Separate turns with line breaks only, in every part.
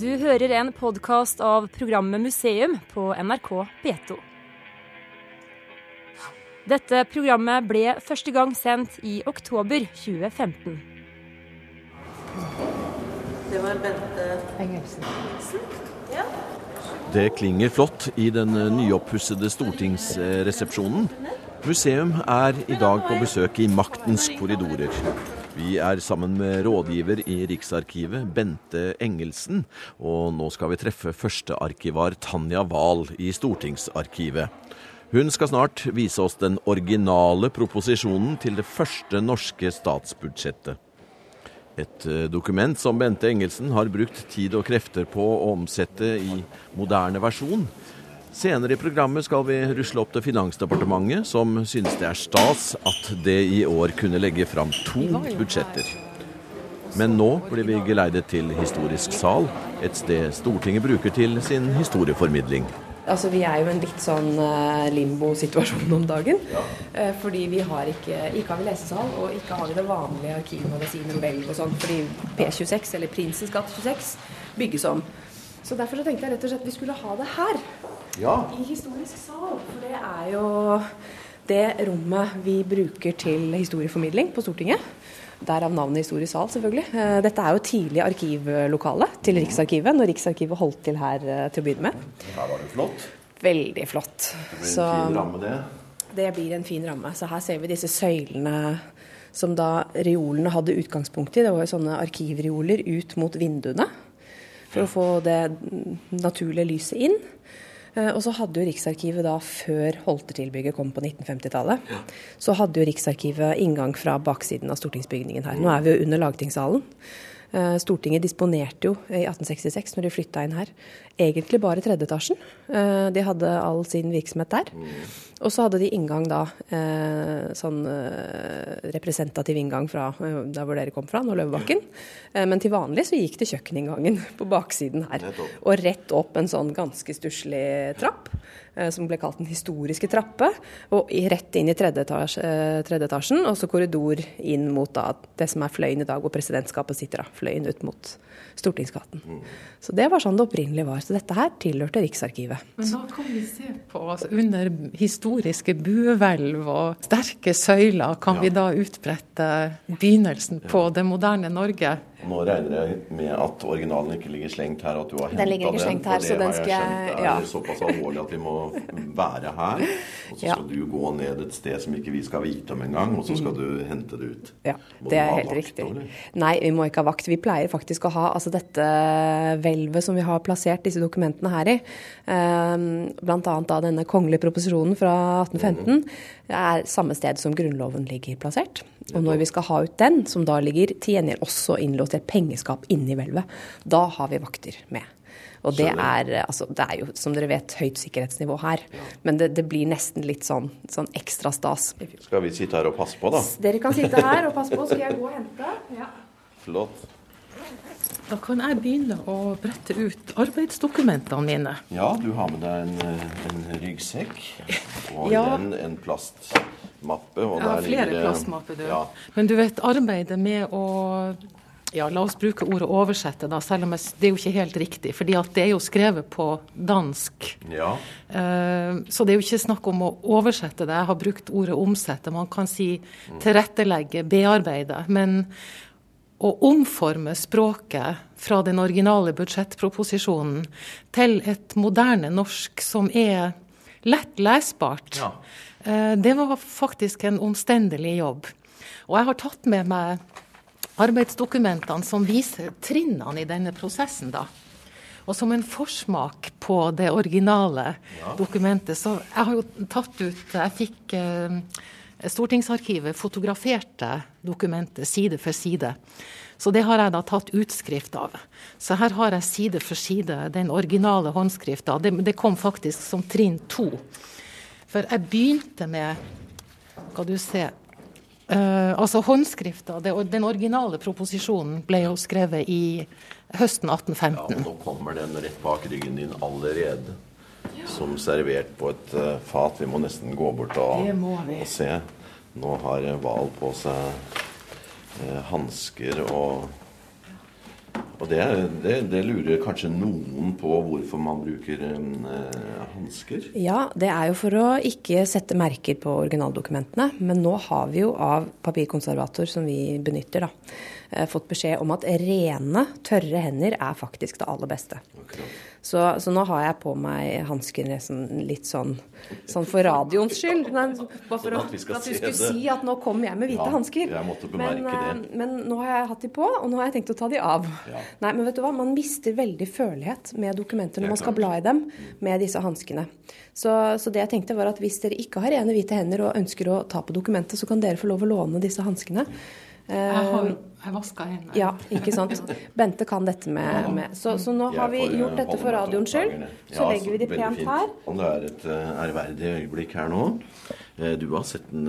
Du hører en podkast av programmet Museum på NRK P2. Dette programmet ble første gang sendt i oktober 2015.
Det var Bente Engelsen. Ja.
Det klinger flott i den nyoppussede stortingsresepsjonen. Museum er i dag på besøk i maktens korridorer. Vi er sammen med rådgiver i Riksarkivet, Bente Engelsen. Og nå skal vi treffe førstearkivar Tanja Wahl i Stortingsarkivet. Hun skal snart vise oss den originale proposisjonen til det første norske statsbudsjettet. Et eh, dokument som Bente Engelsen har brukt tid og krefter på å omsette i moderne versjon. Senere i programmet skal vi rusle opp til Finansdepartementet, som synes det er stas at det i år kunne legge fram to budsjetter. Men nå blir vi geleidet til Historisk sal, et sted Stortinget bruker til sin historieformidling.
Altså, Vi er jo en litt sånn uh, limbo-situasjon om dagen. Ja. Uh, fordi vi har ikke, ikke har vi lesesal, og ikke har vi det vanlige arkivmagasinet Nobel og sånn. Fordi P26, eller Prinsens gate 26, bygges om. Så derfor så tenkte jeg rett og slett at vi skulle ha det her. Ja. I historisk sal. For det er jo det rommet vi bruker til historieformidling på Stortinget. Derav navnet Historisk sal, selvfølgelig. Eh, dette er jo tidlig arkivlokale til Riksarkivet, når Riksarkivet holdt til her eh, til å begynne med.
Her var det flott.
Veldig flott.
Det blir en Så, fin ramme, det.
Det blir en fin ramme. Så her ser vi disse søylene som da reolene hadde utgangspunkt i. Det var jo sånne arkivreoler ut mot vinduene for å få det naturlige lyset inn. Eh, og så hadde jo Riksarkivet da, før Holtertilbygget kom på 1950-tallet, ja. så hadde jo Riksarkivet inngang fra baksiden av stortingsbygningen her. Nå er vi jo under lagtingssalen. Eh, Stortinget disponerte jo i 1866, når de flytta inn her, egentlig bare tredje etasjen. Eh, de hadde all sin virksomhet der. Mm. Og så hadde de inngang da, eh, sånn representativ inngang fra der hvor dere kom fra, nå Løvebakken. Men til vanlig så gikk det kjøkkeninngangen på baksiden her. Og rett opp en sånn ganske stusslig trapp, som ble kalt den historiske trappe. Og rett inn i tredje, etasje, eh, tredje etasjen, og så korridor inn mot da, det som er fløyen i dag, hvor presidentskapet sitter. da, Fløyen ut mot Stortingsgaten. Mm. Så det var sånn det opprinnelig var. Så dette her tilhørte Riksarkivet.
Men da kan vi se på, altså under historiske buehvelv og sterke søyler, kan ja. vi da utbrette begynnelsen på det moderne Norge?
Nå regner jeg med at originalen ikke ligger slengt her, at du har henta den.
Den ligger ikke slengt her, så den skal
jeg Det er såpass alvorlig at vi må være her. Og så skal du gå ned et sted som ikke vi skal vite om engang, og så skal du hente det ut.
Ja, det er helt riktig. Eller? Nei, vi må ikke ha vakt. Vi pleier faktisk å ha altså dette hvelvet som vi har plassert disse dokumentene her i, ehm, bl.a. da denne kongelige proposisjonen fra 1815, er samme sted som Grunnloven ligger plassert. Og når vi skal ha ut den, som da ligger til gjengjeld også innlåst i et pengeskap inni hvelvet, da har vi vakter med. Og det er, altså, det er jo, som dere vet, høyt sikkerhetsnivå her. Men det, det blir nesten litt sånn, sånn, ekstra stas.
Skal vi sitte her og passe på, da?
Dere kan sitte her og passe på. Skal jeg gå og hente? Ja.
Flott.
Da kan jeg begynne å brette ut arbeidsdokumentene mine.
Ja, du har med deg en, en ryggsekk og ja. en, en plastmappe.
Og ja, flere ligger, plastmapper, du. Ja. Men du vet, arbeidet med å ja, La oss bruke ordet 'oversette', da, selv om det er jo ikke helt riktig. fordi det er jo skrevet på dansk.
Ja.
Uh, så det er jo ikke snakk om å oversette det. Jeg har brukt ordet 'omsette'. Man kan si tilrettelegge, bearbeide. Men å omforme språket fra den originale budsjettproposisjonen til et moderne norsk som er lett lesbart, ja. Eh, det var faktisk en omstendelig jobb. Og jeg har tatt med meg arbeidsdokumentene som viser trinnene i denne prosessen, da. Og som en forsmak på det originale ja. dokumentet, så jeg har jo tatt ut Jeg fikk eh, Stortingsarkivet fotograferte dokumentet side for side. Så det har jeg da tatt utskrift av. Så her har jeg side for side den originale håndskrifta. Det, det, kom faktisk som trinn to. For jeg begynte med Skal du se uh, Altså håndskrifta, den originale proposisjonen, ble jo skrevet i høsten 1815. Ja,
nå kommer den rett bak ryggen din allerede. Som servert på et uh, fat. Vi må nesten gå bort og, og se. Nå har Hval på seg eh, hansker og, og det, det, det, lurer kanskje noen på hvorfor man bruker eh, hansker?
Ja, det er jo for å ikke sette merker på originaldokumentene. Men nå har vi jo av papirkonservator som vi benytter, da, eh, fått beskjed om at rene, tørre hender er faktisk det aller beste. Akkurat. Så, så, nå har jeg på meg hansker litt sånn, sånn for radioens skyld. Nei, bare for sånn at, vi, at vi skulle si at nå kommer jeg med hvite ja, hansker. Men,
eh,
men, nå har jeg hatt de på, og nå har jeg tenkt å ta de av. Ja. Nei, men vet du hva? Man mister veldig følelighet med dokumenter når man skal bla i dem med disse hanskene. Så, så, det jeg tenkte var at hvis dere ikke har rene hvite hender og ønsker å ta på dokumentet, så kan dere få lov å låne disse hanskene.
Jeg har eh, jeg vaska hendene.
Ja, ikke sant. Bente kan dette med, med. Så, så, nå har vi gjort dette for radioens skyld. Så legger vi de pent her.
Det er et uh, ærverdig øyeblikk her nå. Uh, du har sett den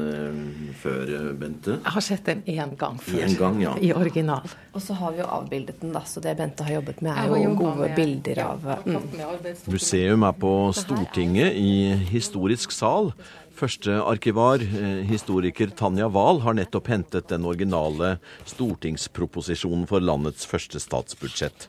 før, Bente?
Jeg har sett den én gang før.
En gang, ja.
I original.
Og så har vi jo avbildet den, da. Så det Bente har jobbet med, er jo gode med, bilder av
mm. Museum er på Stortinget i historisk sal. Førstearkivar, eh, historiker Tanja Wahl, har nettopp hentet den originale stortingsproposisjonen for landets første statsbudsjett.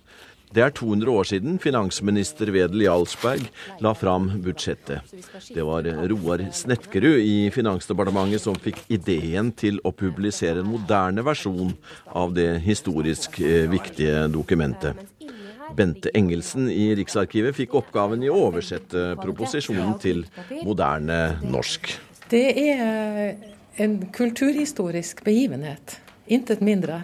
Det er 200 år siden finansminister Wedel Jarlsberg la fram budsjettet. Det var Roar Snetkerud i Finansdepartementet som fikk ideen til å publisere en moderne versjon av det historisk eh, viktige dokumentet. Bente Engelsen i Riksarkivet fikk oppgaven i å oversette proposisjonen til moderne norsk.
Det er en kulturhistorisk begivenhet. Intet mindre.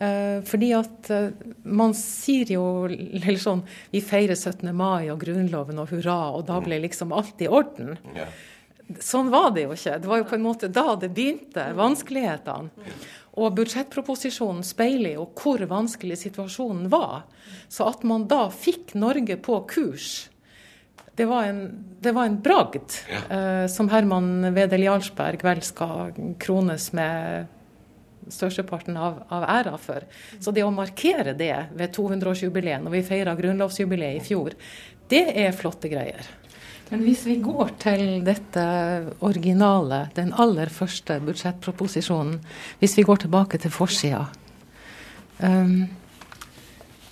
Eh, fordi at eh, man sier jo eller sånn Vi feirer 17. mai og Grunnloven og hurra, og da ble liksom alt i orden. Sånn var det jo ikke. Det var jo på en måte da det begynte, vanskelighetene. Og budsjettproposisjonen speiler jo hvor vanskelig situasjonen var. Så at man da fikk Norge på kurs, det var en, det var en bragd ja. eh, som Herman Wedel Jarlsberg vel skal krones med størsteparten av, av æra for. Så det å markere det ved 200-årsjubileet, når vi feira grunnlovsjubileet i fjor, det er flotte greier. Men hvis vi går til dette originale, den aller første budsjettproposisjonen, hvis vi går tilbake til forsida, um,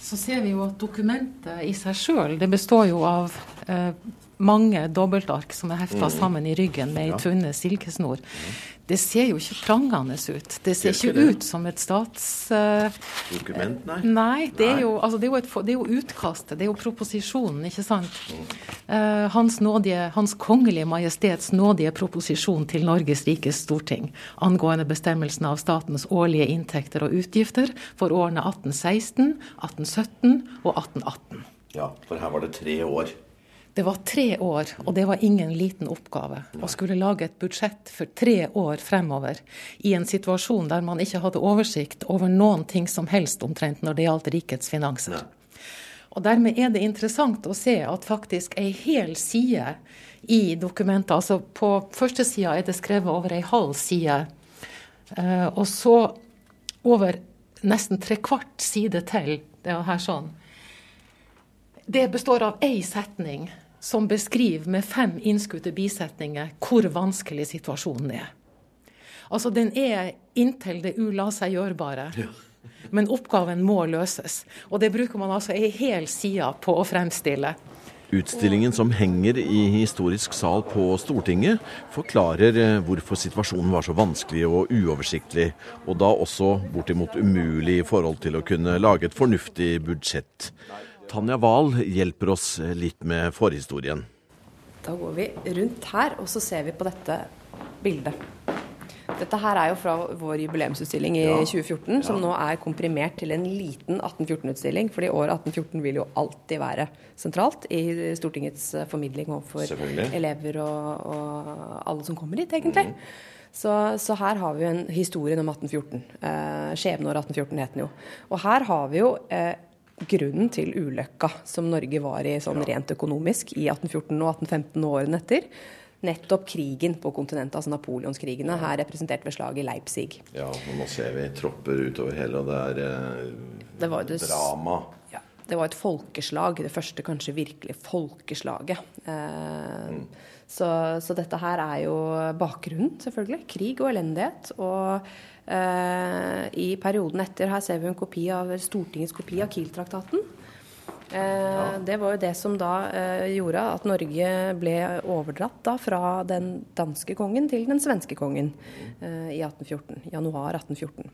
så ser vi jo at dokumentet i seg sjøl, det består jo av uh, mange dobbeltark som er hefta mm. sammen i ryggen med ei ja. tynne silkesnor. Det ser jo ikke prangende ut. Det ser ikke, det. ut som et stats... Uh,
Dokument, nei?
Nei, det er, jo, altså, det, er et, det er, jo, utkastet, det er jo proposisjonen, ikke sant. Uh, hans, nådige, hans kongelige majestets nådige proposisjon til Norges rikes storting angående bestemmelsen av statens årlige inntekter og utgifter for årene 1816, 1817 og 1818.
Ja, for her var det tre år.
Det var tre år, og det var ingen liten oppgave å skulle lage et budsjett for tre år fremover i en situasjon der man ikke hadde oversikt over noen ting som helst omtrent når det gjaldt rikets finanser. Og Dermed er det interessant å se at faktisk ei hel side i dokumentet, altså på første sida er det skrevet over ei halv side, eh, og så over nesten trekvart side til, det er her sånn, det består av én setning som beskriver med fem innskutte bisetninger hvor vanskelig situasjonen er. Altså, den er inntil det ula seg gjørbare. Ja. Men oppgaven må løses. Og det bruker man altså ei hel side på å fremstille.
Utstillingen som henger i historisk sal på Stortinget, forklarer eh, hvorfor situasjonen var så vanskelig og uoversiktlig, og da også bortimot umulig i forhold til å kunne lage et fornuftig budsjett. Tanja Wahl hjelper oss litt med forhistorien.
Da går vi rundt her, og så ser vi på dette bildet. Dette her er jo fra vår jubileumsutstilling i ja. 2014, som ja. nå er komprimert til en liten 1814-utstilling. fordi året 1814 vil jo alltid være sentralt i Stortingets formidling overfor elever og, og, alle som kommer dit, egentlig. Mm. Så, så, her har vi jo en historien om 1814. Eh, Skjebneåret 1814 het den jo. Og her har vi jo eh, grunnen til ulykka som Norge var i sånn rent økonomisk i 1814 og 1815 og årene etter. Nettopp krigen på kontinentet, altså napoleonskrigene, her representert ved slaget i Leipzig.
Ja, og nå ser vi tropper utover hele, og det er eh, det var, drama.
Det var et folkeslag. Det første kanskje virkelig folkeslaget. Eh, mm. så, så, dette her er jo bakgrunnen, selvfølgelig. Krig og elendighet. Og eh, i perioden etter her ser vi en kopi av Stortingets kopi av Kiel-traktaten. Ja. det var jo det som da eh, gjorde at Norge ble overdratt da fra den danske kongen til den svenske kongen eh, i 1814, januar 1814.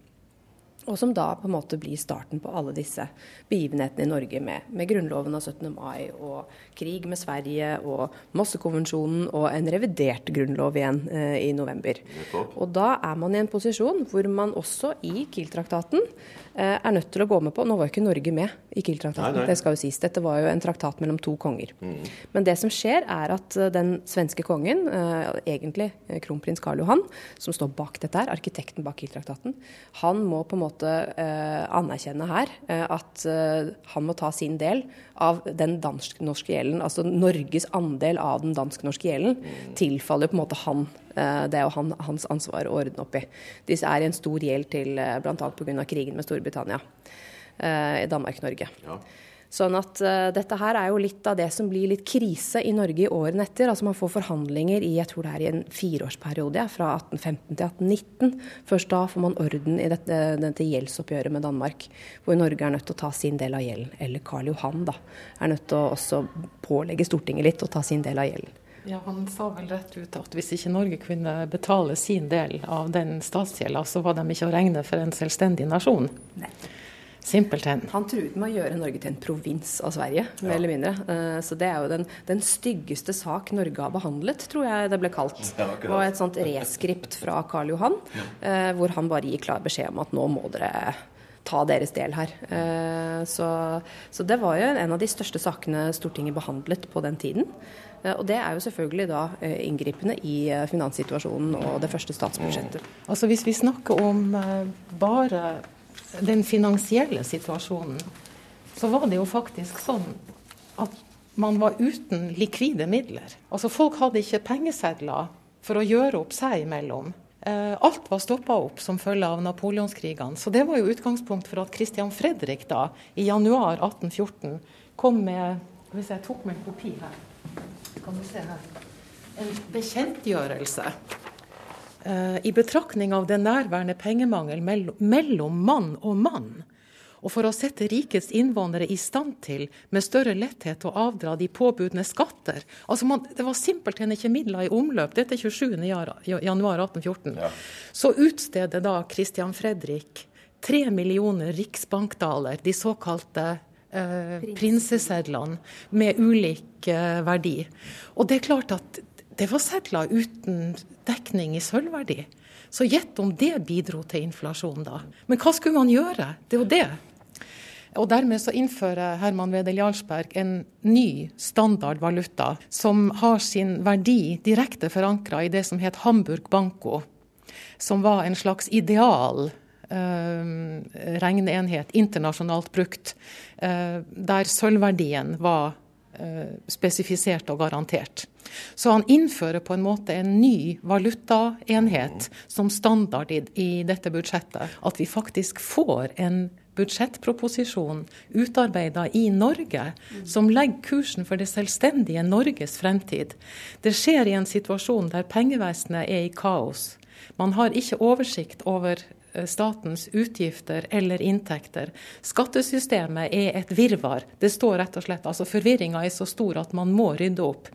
Og som da på en måte blir starten på alle disse begivenhetene i Norge med, med grunnloven av 17. mai og krig med Sverige og Mossekonvensjonen og en revidert grunnlov igjen eh, i november. Og da er man i en posisjon hvor man også i Kiel-traktaten eh, er nødt til å gå med på Nå var jo ikke Norge med i Kiel-traktaten, det skal jo sies. Dette var jo en traktat mellom to konger. Mm. Men det som skjer, er at eh, den svenske kongen, eh, egentlig eh, kronprins Karl Johan, som står bak dette her, arkitekten bak Kiel-traktaten, han må på en måte måte eh, anerkjenne her eh, at eh, han må ta sin del av den dansk-norske gjelden. Altså Norges andel av den dansk-norske gjelden tilfaller på en måte han. Det er jo han, hans ansvar å ordne opp i. Disse er i en stor gjeld til bl.a. pga. krigen med Storbritannia. i Danmark-Norge. Ja. Sånn at uh, dette her er jo litt av det som blir litt krise i Norge i årene etter. Altså man får forhandlinger i jeg tror det er i en fireårsperiode, ja, fra 1815 til 1819. Først da får man orden i dette, dette, gjeldsoppgjøret med Danmark, hvor Norge er nødt til å ta sin del av gjelden. Eller Karl Johan da, er nødt til å også pålegge Stortinget litt å ta sin del av gjelden.
Ja, Han sa vel rett ut at hvis ikke Norge kunne betale sin del av den statsgjelda, så var de ikke å regne for en selvstendig nasjon. Nei. Simpelthen.
Han truet med å gjøre Norge til en provins av Sverige, mer ja. eller mindre. Uh, så det er jo den, den, styggeste sak Norge har behandlet, tror jeg det ble kalt. Ja, det var et sånt reskript fra Karl Johan, uh, hvor han bare gir klar beskjed om at nå må dere ta deres del her. Uh, så, så, det var jo en av de største sakene Stortinget behandlet på den tiden. Og det er jo selvfølgelig da inngripende i finanssituasjonen og det første statsbudsjettet.
Altså Hvis vi snakker om bare den finansielle situasjonen, så var det jo faktisk sånn at man var uten likvide midler. Altså Folk hadde ikke pengesedler for å gjøre opp seg imellom. Eh, alt var stoppa opp som følge av napoleonskrigene. Så det var jo utgangspunkt for at Christian Fredrik da, i januar 1814 kom med Hvis jeg tok med en kopi her, kan du se her. En bekjentgjørelse i betraktning av den nærværende pengemangel mellom mann og mann, og for å sette rikets innvånere i stand til med større letthet å avdra de påbudne skatter. Altså man, Det var simpelthen ikke midler i omløp. Dette er 27.1.1814. Ja. Så utsteder da Christian Fredrik tre millioner riksbankdaler, de såkalte eh, prinsesedlene, med ulik eh, verdi. Og det er klart at det var sedler uten dekning i sølvverdi. Så gjett om det bidro til inflasjon, da. Men hva skulle man gjøre? Det jo det. Og Dermed så innfører Herman Wedel Jarlsberg en ny standardvaluta som har sin verdi direkte forankra i det som het Hamburg Banco, som var en slags ideal uh, regneenhet internasjonalt brukt, uh, der sølvverdien var spesifisert og garantert. Så han innfører på en måte en ny valutaenhet som standard i, i dette budsjettet. At vi faktisk får en budsjettproposisjon utarbeida i Norge, som legger kursen for det selvstendige Norges fremtid. Det skjer i en situasjon der pengevesenet er i kaos. Man har ikke oversikt over eh, statens utgifter eller inntekter. Skattesystemet er et virvar. Det står rett og slett, altså Forvirringa er så stor at man må rydde opp.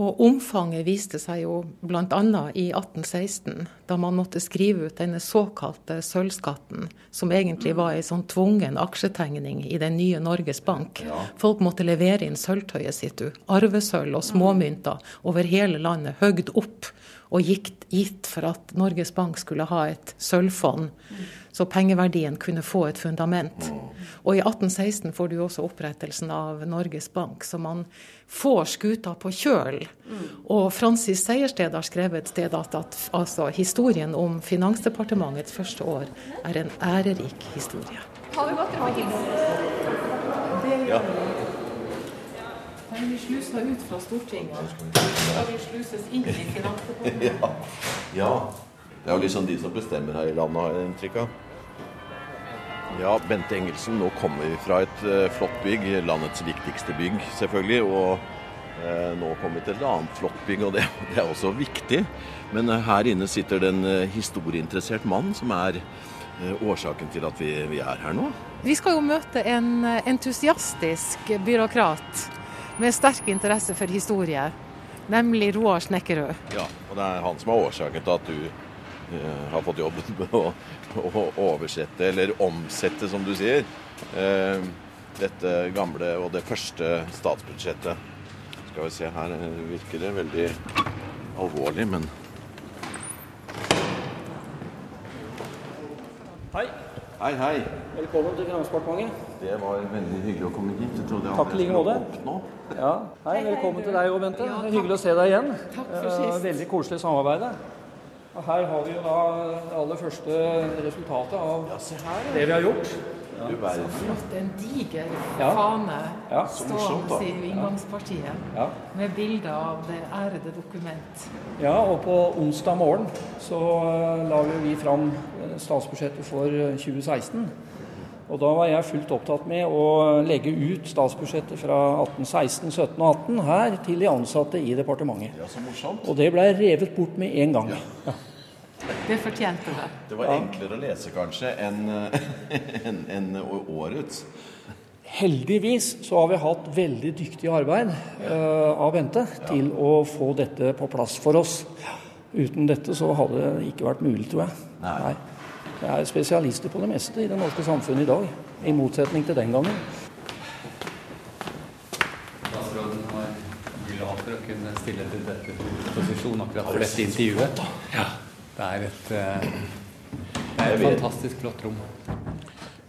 Og omfanget viste seg jo bl.a. i 1816, da man måtte skrive ut denne såkalte sølvskatten, som egentlig var ei sånn tvungen aksjetegning i den nye Norges Bank. Folk måtte levere inn sølvtøyet sitt, arvesølv og småmynter over hele landet, høgd opp og gitt, gitt for at Norges Bank skulle ha et sølvfond, så pengeverdien kunne få et fundament. Og i 1816 får du også opprettelsen av Norges Bank, så man får skuta på kjøl. Og Francis Sejersted har skrevet et sted at, at altså, historien om Finansdepartementets første år er en ærerik historie. Har vi gått ja. Men vi slusa ut fra Stortinget. Skal vi sluses inn i Finansdepartementet? Ja.
ja. Det er jo liksom de som bestemmer her i landet, har jeg inntrykk av. Ja, Bente Engelsen, nå kommer vi fra et uh, flott bygg, landets viktigste bygg selvfølgelig. Og eh, nå kommer vi til et annet flott bygg, og det, det er også viktig. Men uh, her inne sitter det en historieinteressert mann som er årsaken til at vi, vi, er her nå.
Vi skal jo møte en entusiastisk byråkrat med sterk interesse for historier, nemlig Roar Snekkerød.
Ja, og det er han som er årsaken til at du har fått jobben med å å oversette, eller omsette, som du sier, eh, dette gamle og det første statsbudsjettet. Skal vi se, her virker det veldig alvorlig, men
Hei.
Hei, hei.
Velkommen til Finansdepartementet.
Det var veldig hyggelig å komme hit. Jeg trodde jeg
Takk i like måte. Ja. Hei, velkommen til deg òg, Bente. Ja, hyggelig å se deg igjen.
Takk for sist.
Eh, veldig koselig samarbeid. Og her har vi jo da det aller første resultatet av ja, det vi har gjort.
Ja. Så flott. En diger ja. fane ja. stående i inngangspartiet ja. med bilder av det ærede dokument.
Ja, og på onsdag morgen så uh, la vi fram eh, statsbudsjettet for 2016. Eh, og da var jeg fullt opptatt med å legge ut statsbudsjettet fra 1816, 17 og 18 her til de ansatte i departementet.
Ja, så morsomt.
Og det ble revet bort med en gang. Ja.
Det fortjente det.
Det var enklere å lese kanskje enn en, en årets.
Heldigvis så har vi hatt veldig dyktig arbeid uh, av Bente til å få dette på plass for oss. Uten dette så hadde det ikke vært mulig, tror jeg.
Nei. Nei.
Det er spesialister på det meste i det norske samfunnet i dag, i motsetning til den gangen.
Statsråden var glad for å kunne stille til dette posisjon akkurat for dette intervjuet. Ja. Det er et, eh, det er et fantastisk flott rom.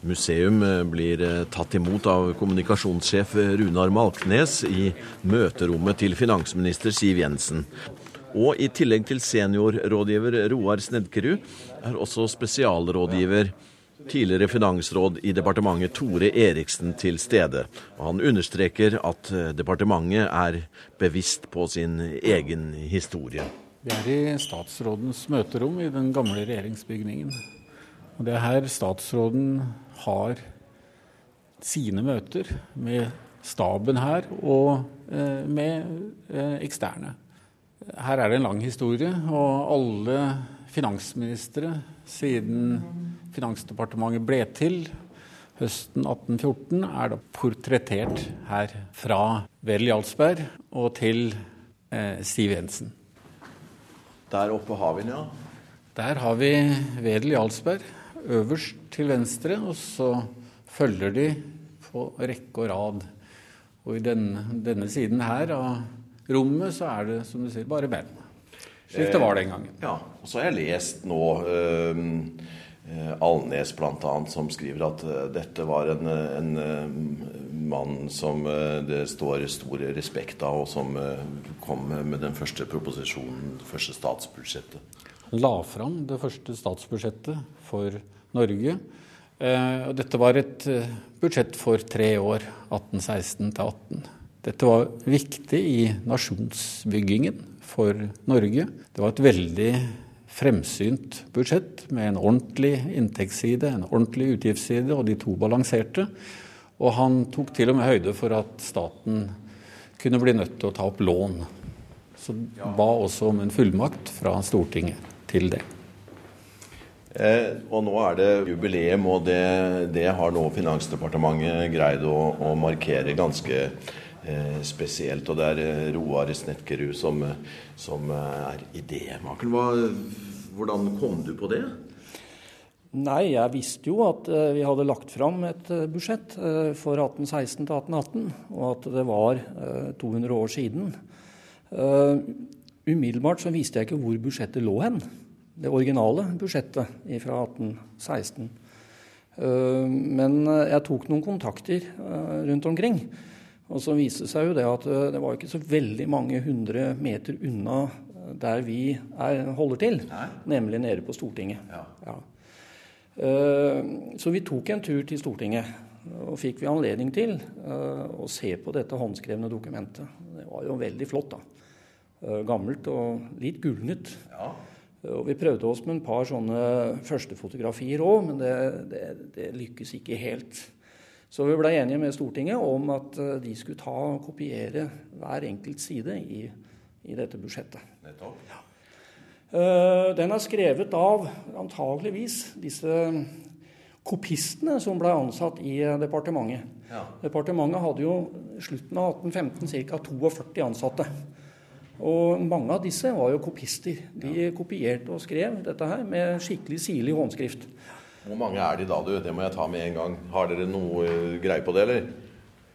Museum eh, blir eh, tatt imot av kommunikasjonssjef Runar Malknes i møterommet til finansminister Siv Jensen. Og i tillegg til seniorrådgiver Roar Snedkerud, er også spesialrådgiver, tidligere finansråd i departementet Tore Eriksen til stede. Og han understreker at departementet er bevisst på sin egen historie.
Vi er i statsrådens møterom i den gamle regjeringsbygningen. Og det er her statsråden har sine møter med staben her og eh, med eh, eksterne. Her er det en lang historie, og alle finansministre siden Finansdepartementet ble til høsten 1814, er da portrettert her. Fra Vel Jarlsberg og til eh, Siv Jensen.
Der oppe har vi den, ja.
Der har vi Wedel Jarlsberg øverst til venstre, og så følger de på rekke og rad. Og i denne, denne siden her av rommet så er det som du sier, bare menn. Slik det var den gangen.
Eh, ja, og så har jeg lest nå uh, Alnes bl.a. som skriver at uh, dette var en, en uh, mann som det står stor respekt av, og som kom med den første proposisjonen, det første statsbudsjettet.
Han la fram det første statsbudsjettet for Norge. dette var et budsjett for tre år, 1816 til 18. Dette var viktig i nasjonsbyggingen for Norge. Det var et veldig fremsynt budsjett med en ordentlig inntektsside, en ordentlig utgiftsside, og de to balanserte. Og han tok til og med høyde for at staten kunne bli nødt til å ta opp lån. Så ba også om en fullmakt fra Stortinget til det.
Eh, og nå er det jubileum, og det, det har nå Finansdepartementet greid å, å markere ganske spesielt. Og det er eh, Roar Snetkerud som, eh, som er idémakeren. Hvordan kom du på det?
Nei, jeg visste jo at vi hadde lagt fram et budsjett for 1816 til 1818, og at det var 200 år siden. Umiddelbart så visste jeg ikke hvor budsjettet lå hen. Det originale budsjettet fra 1816. Men jeg tok noen kontakter rundt omkring. Og så viste det seg jo det at eh, det var ikke så veldig mange hundre meter unna eh, der vi er, holder til, Nei. nemlig nede på Stortinget. Ja. Ja. Uh, så vi tok en tur til Stortinget, og fikk vi anledning til å se på dette håndskrevne dokumentet. Det var jo veldig flott, da. Gammelt og litt gulnet. Ja. Og Vi prøvde oss med en par sånne førstefotografier òg, men det, det, det, lykkes ikke helt. Så vi ble enige med Stortinget om at eh, de skulle ta og kopiere hver enkelt side i, i dette budsjettet. Nettopp. Ja. Eh, den er skrevet av antageligvis disse kopistene som ble ansatt i eh, departementet. Ja. Departementet hadde jo slutten av 1815 ca. 42 ansatte. Og mange av disse var jo kopister. De kopierte og skrev dette her med skikkelig sirlig håndskrift.
Hvor mange er de da, du? Det må jeg ta med en gang. Har dere noe eh, greie på det, eller?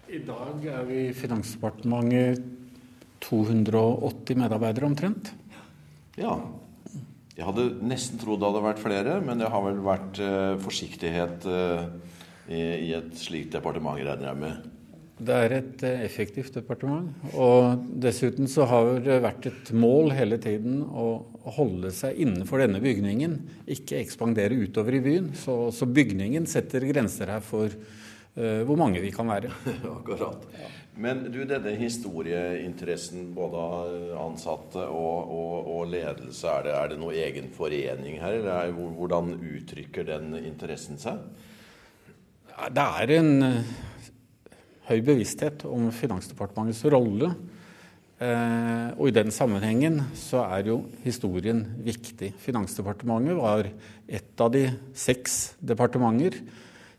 I dag er vi i Finansdepartementet 280 medarbeidere omtrent.
Ja. Jeg hadde nesten trodd det hadde vært flere, men det har vel vært uh, forsiktighet i, i, et slikt departement, regner jeg med.
Det er et eh, effektivt departement. Og dessuten så har det vært et mål hele tiden å holde seg innenfor denne bygningen, ikke ekspandere utover i byen. Så, så bygningen setter grenser her for uh, hvor mange vi kan være.
Akkurat. Men du, denne historieinteressen både av ansatte og, og, og ledelse, er det, er det noe egen forening her, eller er, hvordan uttrykker den interessen seg?
Det er en høy bevissthet om Finansdepartementets rolle. Eh, og i den sammenhengen så er jo historien viktig. Finansdepartementet var et av de seks departementer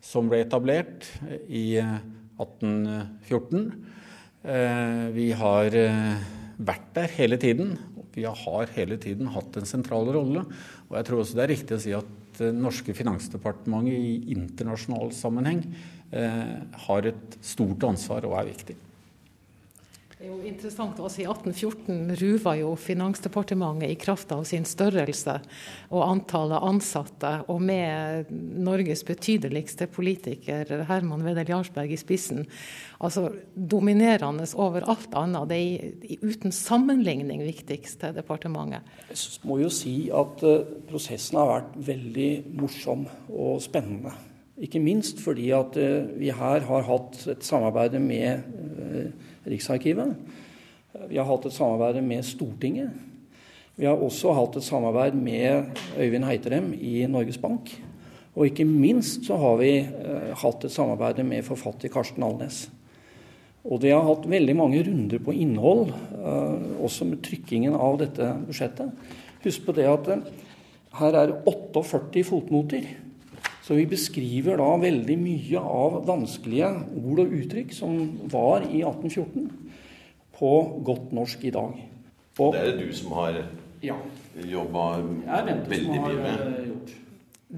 som ble etablert i 1814. Eh, vi har eh, vært der hele tiden. Vi har hele tiden hatt en sentral rolle. Og jeg tror også det er riktig å si at det norske Finansdepartementet i internasjonal sammenheng Eh, har et stort ansvar og er viktig.
Det er jo interessant også I 1814 ruva jo Finansdepartementet i kraft av sin størrelse og antallet ansatte, og med Norges betydeligste politiker Herman Wedel Jarlsberg i spissen, altså dominerende over alt annet. Det er uten sammenligning viktigste departementet.
Jeg må jo si at eh, prosessen har vært veldig morsom og spennende. Ikke minst fordi at eh, vi her har hatt et samarbeid med eh, Riksarkivet. Vi har hatt et samarbeid med Stortinget. Vi har også hatt et samarbeid med Øyvind Heiterem i Norges Bank. Og ikke minst så har vi eh, hatt et samarbeid med forfatter Karsten Alnes. Og det har hatt veldig mange runder på innhold, også med trykkingen av dette budsjettet. Husk på det at her er 48 fotnoter. Så vi beskriver da veldig mye av vanskelige ord og uttrykk som var i 1814, på godt norsk i dag.
Og, det er det du som har ja. jobba veldig mye med?
Eh,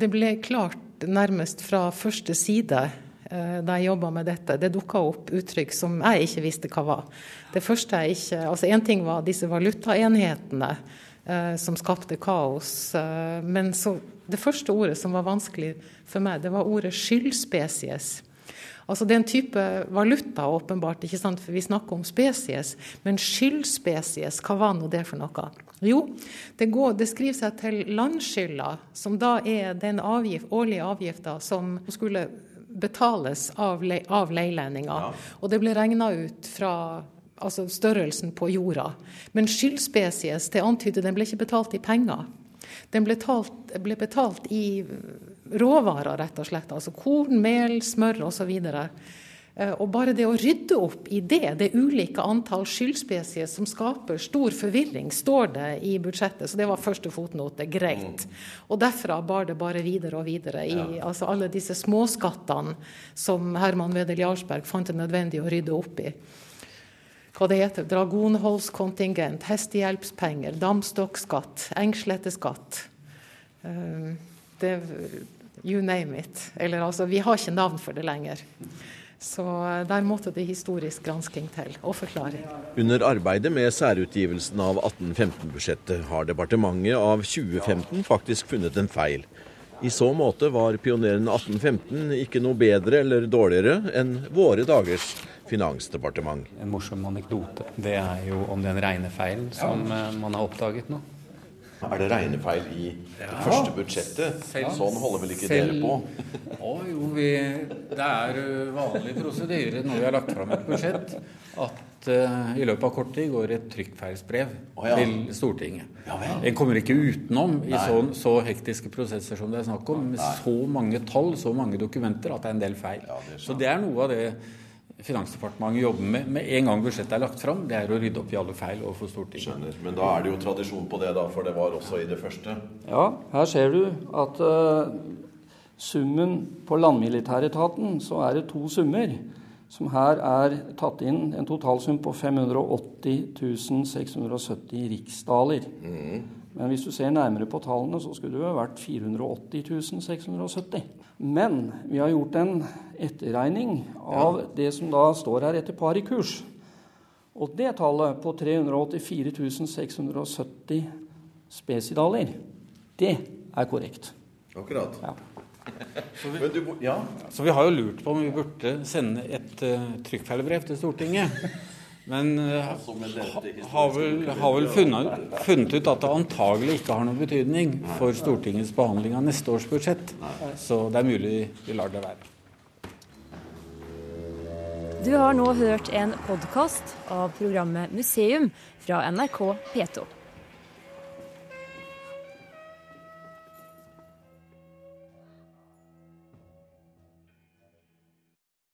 det ble klart nærmest fra første side eh, da jeg jobba med dette. Det dukka opp uttrykk som jeg ikke visste hva var. Det første jeg ikke Altså én ting var disse valutaenhetene som skapte kaos. Eh, men så, det første ordet som var vanskelig for meg, det var ordet skyldspesies. Altså Det er en type valuta, åpenbart, ikke sant? for vi snakker om spesies. Men skyldspesies, hva var nå det for noe? Jo, det, går, det skriver seg til landskylda, som da er den avgift, årlige avgifta som skulle betales av, le, av leilendinger. Ja. Og det ble regna ut fra altså størrelsen på jorda. Men skyldspesies det antyder den ble ikke betalt i penger. Den ble, talt, ble betalt i råvarer, rett og slett. Altså korn, mel, smør osv. Eh, og bare det å rydde opp i det, det ulike antall skyldspesies som skaper stor forvirring, står det i budsjettet. Så det var første fotnote. Greit. Og derfra bar det bare videre og videre i ja. altså alle disse småskattene som Herman Wedel Jarlsberg fant det nødvendig å rydde opp i hva det heter, dragonholdskontingent, hestehjelpspenger, damstokkskatt, engsletteskatt. Uh, you name it. Eller altså, vi har ikke navn for det lenger. Så eh, der måtte det historisk gransking til, og forklaring.
Under arbeidet med særutgivelsen av 1815-budsjettet har departementet av 2015 faktisk funnet en feil. I så måte var pioneren 1815 ikke noe bedre eller dårligere enn våre dagers finansdepartement.
En morsom anekdote det er jo om den regnefeilen som ja. Eh, man har oppdaget nå.
Er det regnefeil i det første budsjettet? sånn holder vel ikke
selv,
dere på?
Å jo, vi, det er uh, vanlig prosedyre når vi har lagt fram et budsjett, at uh, i løpet av kort tid går et trykkfeilsbrev
oh, ja.
til Stortinget.
Ja vel.
En kommer ikke utenom i så, så hektiske prosesser som det er snakk om, med så mange tall, så mange dokumenter, at det er en del feil.
Ja, det
så det er noe av det Finansdepartementet jobber med med en gang budsjettet er lagt fram, det er å rydde opp i alle feil overfor Stortinget.
Skjønner. Men da er det jo tradisjon på det, da, for det var også i det første.
Ja, her ser du at uh, summen på landmilitæretaten, så er det to summer. Som her er tatt inn en totalsum på 580 670 riksdaler. Men hvis du ser nærmere på tallene, så skulle det jo vært 480 670. Men vi har gjort en etterregning av det som da står her etter par i kurs. Og det tallet på 384 670 spesidaler, det er korrekt.
Akkurat.
Ja.
Men du, ja.
Så vi har jo lurt på om vi burde sende et uh, trykkfeilbrev til Stortinget. Men uh, har vel, har vel funnet, funnet ut at det antagelig ikke har noen betydning for Stortingets behandling av neste års budsjett. Så det er mulig vi lar det være.
Du har nå hørt en podkast av programmet Museum fra NRK P2.